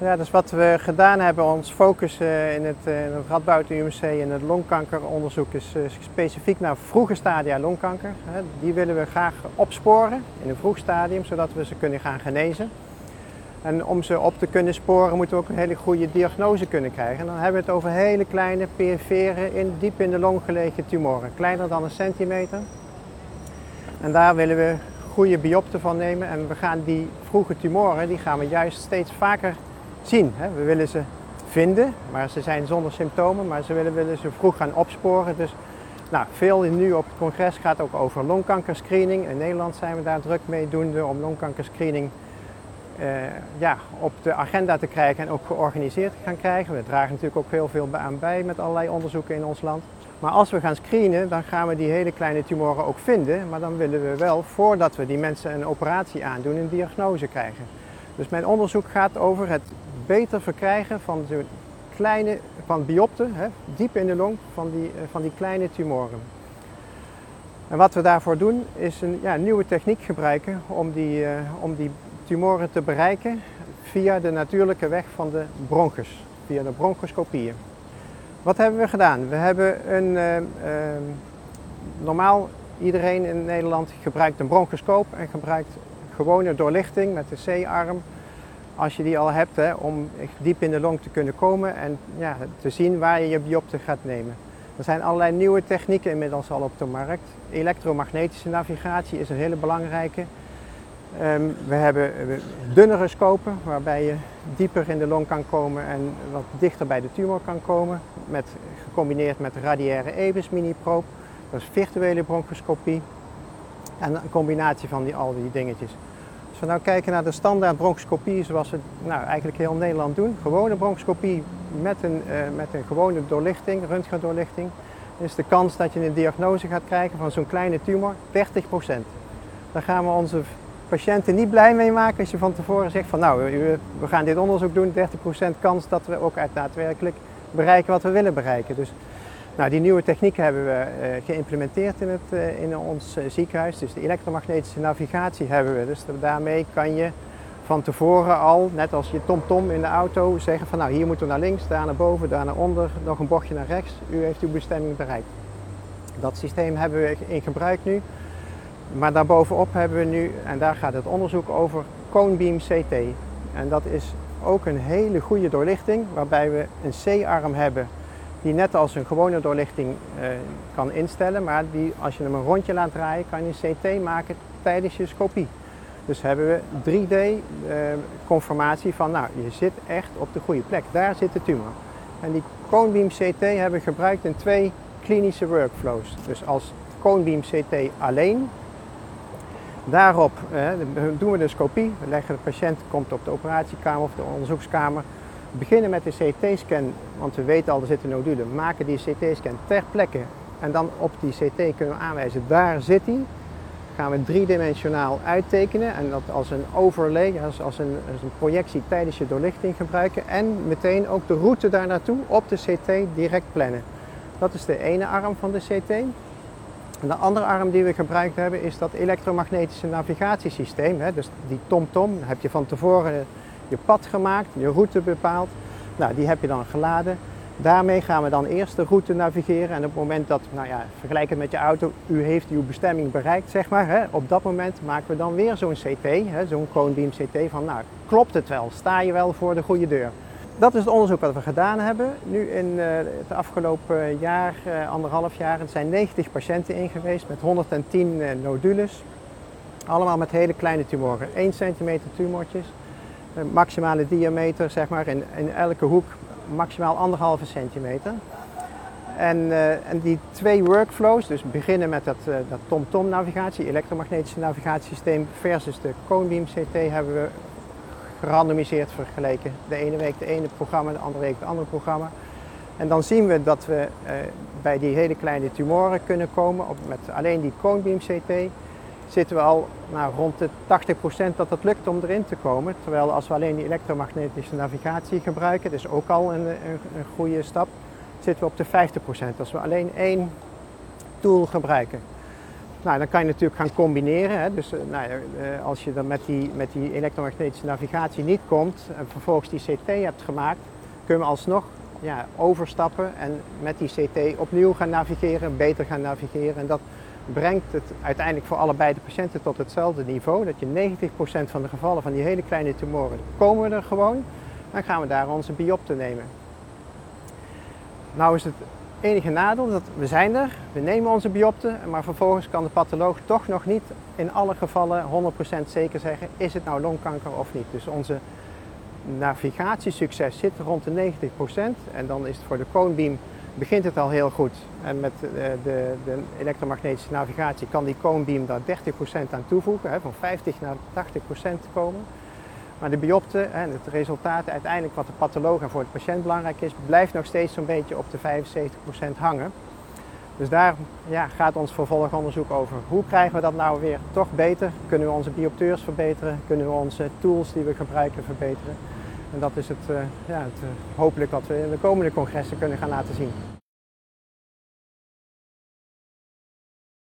Ja, dus wat we gedaan hebben, ons focus eh, in het, uh, in het Radboud UMC en het longkankeronderzoek is uh, specifiek naar vroege stadia longkanker. Die willen we graag opsporen in een vroeg stadium, zodat we ze kunnen gaan genezen. En om ze op te kunnen sporen moeten we ook een hele goede diagnose kunnen krijgen. En dan hebben we het over hele kleine perifere, in, diep in de long gelegen tumoren, kleiner dan een centimeter. En daar willen we goede biopten van nemen en we gaan die vroege tumoren, die gaan we juist steeds vaker zien. We willen ze vinden, maar ze zijn zonder symptomen, maar ze willen, willen ze vroeg gaan opsporen. Dus nou, veel nu op het congres gaat ook over longkankerscreening. In Nederland zijn we daar druk mee doende om longkankerscreening uh, ja, op de agenda te krijgen en ook georganiseerd te gaan krijgen. We dragen natuurlijk ook heel veel aan bij met allerlei onderzoeken in ons land. Maar als we gaan screenen, dan gaan we die hele kleine tumoren ook vinden. Maar dan willen we wel, voordat we die mensen een operatie aandoen, een diagnose krijgen. Dus mijn onderzoek gaat over het beter verkrijgen van zo'n kleine, van biopten, hè, diep in de long, van die, eh, van die kleine tumoren. En wat we daarvoor doen, is een ja, nieuwe techniek gebruiken om die, uh, om die tumoren te bereiken via de natuurlijke weg van de bronchus, via de bronchoscopieën. Wat hebben we gedaan? We hebben een, uh, normaal iedereen in Nederland gebruikt een bronchoscoop en gebruikt gewone doorlichting met de C-arm als je die al hebt, hè, om diep in de long te kunnen komen en ja, te zien waar je je biopte gaat nemen. Er zijn allerlei nieuwe technieken inmiddels al op de markt. Elektromagnetische navigatie is een hele belangrijke. Um, we hebben dunnere scopen waarbij je dieper in de long kan komen en wat dichter bij de tumor kan komen. Met, gecombineerd met radiaire EBIS mini-probe. Dat is virtuele bronchoscopie. En een combinatie van die, al die dingetjes. Als we nou kijken naar de standaard bronchoscopie zoals we nou, eigenlijk heel Nederland doen. Gewone bronchoscopie met een, uh, met een gewone doorlichting, röntgendoorlichting. Is de kans dat je een diagnose gaat krijgen van zo'n kleine tumor 30%. Daar gaan we onze patiënten niet blij mee maken als je van tevoren zegt van nou, we gaan dit onderzoek doen, 30% kans dat we ook uit daadwerkelijk bereiken wat we willen bereiken. Dus nou, die nieuwe techniek hebben we uh, geïmplementeerd in, het, uh, in ons uh, ziekenhuis. Dus de elektromagnetische navigatie hebben we. Dus daarmee kan je van tevoren al, net als je TomTom -tom in de auto, zeggen van nou hier moeten we naar links, daar naar boven, daar naar onder, nog een bochtje naar rechts. U heeft uw bestemming bereikt. Dat systeem hebben we in gebruik nu. Maar daarbovenop hebben we nu, en daar gaat het onderzoek over, Conebeam CT. En dat is ook een hele goede doorlichting, waarbij we een C-arm hebben die net als een gewone doorlichting uh, kan instellen, maar die als je hem een rondje laat draaien, kan je CT maken tijdens je scopie. Dus hebben we 3D uh, conformatie van, nou, je zit echt op de goede plek. Daar zit de tumor. En die Conebeam CT hebben we gebruikt in twee klinische workflows. Dus als Conebeam CT alleen Daarop eh, doen we de scopie. We leggen de patiënt, komt op de operatiekamer of de onderzoekskamer. Beginnen met de CT-scan, want we weten al, er nodulen. We maken die CT-scan ter plekke. En dan op die CT kunnen we aanwijzen, daar zit hij. Gaan we driedimensionaal uittekenen en dat als een overlay, als, als, een, als een projectie tijdens je doorlichting gebruiken. En meteen ook de route daar naartoe op de CT direct plannen. Dat is de ene arm van de CT. De andere arm die we gebruikt hebben is dat elektromagnetische navigatiesysteem. Hè. Dus die TomTom, -tom, heb je van tevoren je pad gemaakt, je route bepaald. Nou, die heb je dan geladen. Daarmee gaan we dan eerst de route navigeren en op het moment dat, nou ja, vergelijk het met je auto, u heeft uw bestemming bereikt, zeg maar. Hè, op dat moment maken we dan weer zo'n CT, zo'n Conebeam CT van, nou, klopt het wel? Sta je wel voor de goede deur? Dat is het onderzoek wat we gedaan hebben. Nu in uh, het afgelopen jaar, uh, anderhalf jaar, er zijn 90 patiënten in geweest met 110 uh, nodules. Allemaal met hele kleine tumoren, 1 centimeter tumortjes. Maximale diameter, zeg maar, in, in elke hoek maximaal anderhalve centimeter. En, en, die twee workflows, dus beginnen met dat, dat TomTom navigatie, elektromagnetische navigatiesysteem versus de Conebeam CT hebben we gerandomiseerd vergeleken. De ene week de ene programma, de andere week het andere programma. En dan zien we dat we uh, bij die hele kleine tumoren kunnen komen. Op, met alleen die Conebeam CT zitten we al nou, rond de 80% dat het lukt om erin te komen. Terwijl als we alleen die elektromagnetische navigatie gebruiken, dat is ook al een, een, goede stap, zitten we op de 50%. Als we alleen één tool gebruiken. Nou, dan kan je natuurlijk gaan combineren. Hè. Dus nou, als je dan met die, met die elektromagnetische navigatie niet komt en vervolgens die CT hebt gemaakt, kunnen we alsnog ja, overstappen en met die CT opnieuw gaan navigeren, beter gaan navigeren. En dat brengt het uiteindelijk voor allebei de patiënten tot hetzelfde niveau. Dat je 90% van de gevallen van die hele kleine tumoren komen er gewoon. Dan gaan we daar onze biopte nemen. Nou is het enige nadeel dat we zijn er, we nemen onze biopte, maar vervolgens kan de patholoog toch nog niet in alle gevallen 100% zeker zeggen, is het nou longkanker of niet. Dus onze navigatiesucces zit rond de 90% en dan is het voor de Conebeam begint het al heel goed. En met de, eh, de, de elektromagnetische navigatie kan die Conebeam daar 30% aan toevoegen, hè, van 50 naar 80% komen. Maar de biopte en het resultaat uiteindelijk wat de patholoog en voor de patiënt belangrijk is, blijft nog steeds zo'n beetje op de 75% hangen. Dus daar ja, gaat ons vervolgonderzoek over. Hoe krijgen we dat nou weer toch beter? Kunnen we onze biopteurs verbeteren? Kunnen we onze tools die we gebruiken verbeteren? En dat is het, uh, ja, het uh, hopelijk wat we in de komende congressen kunnen gaan laten zien.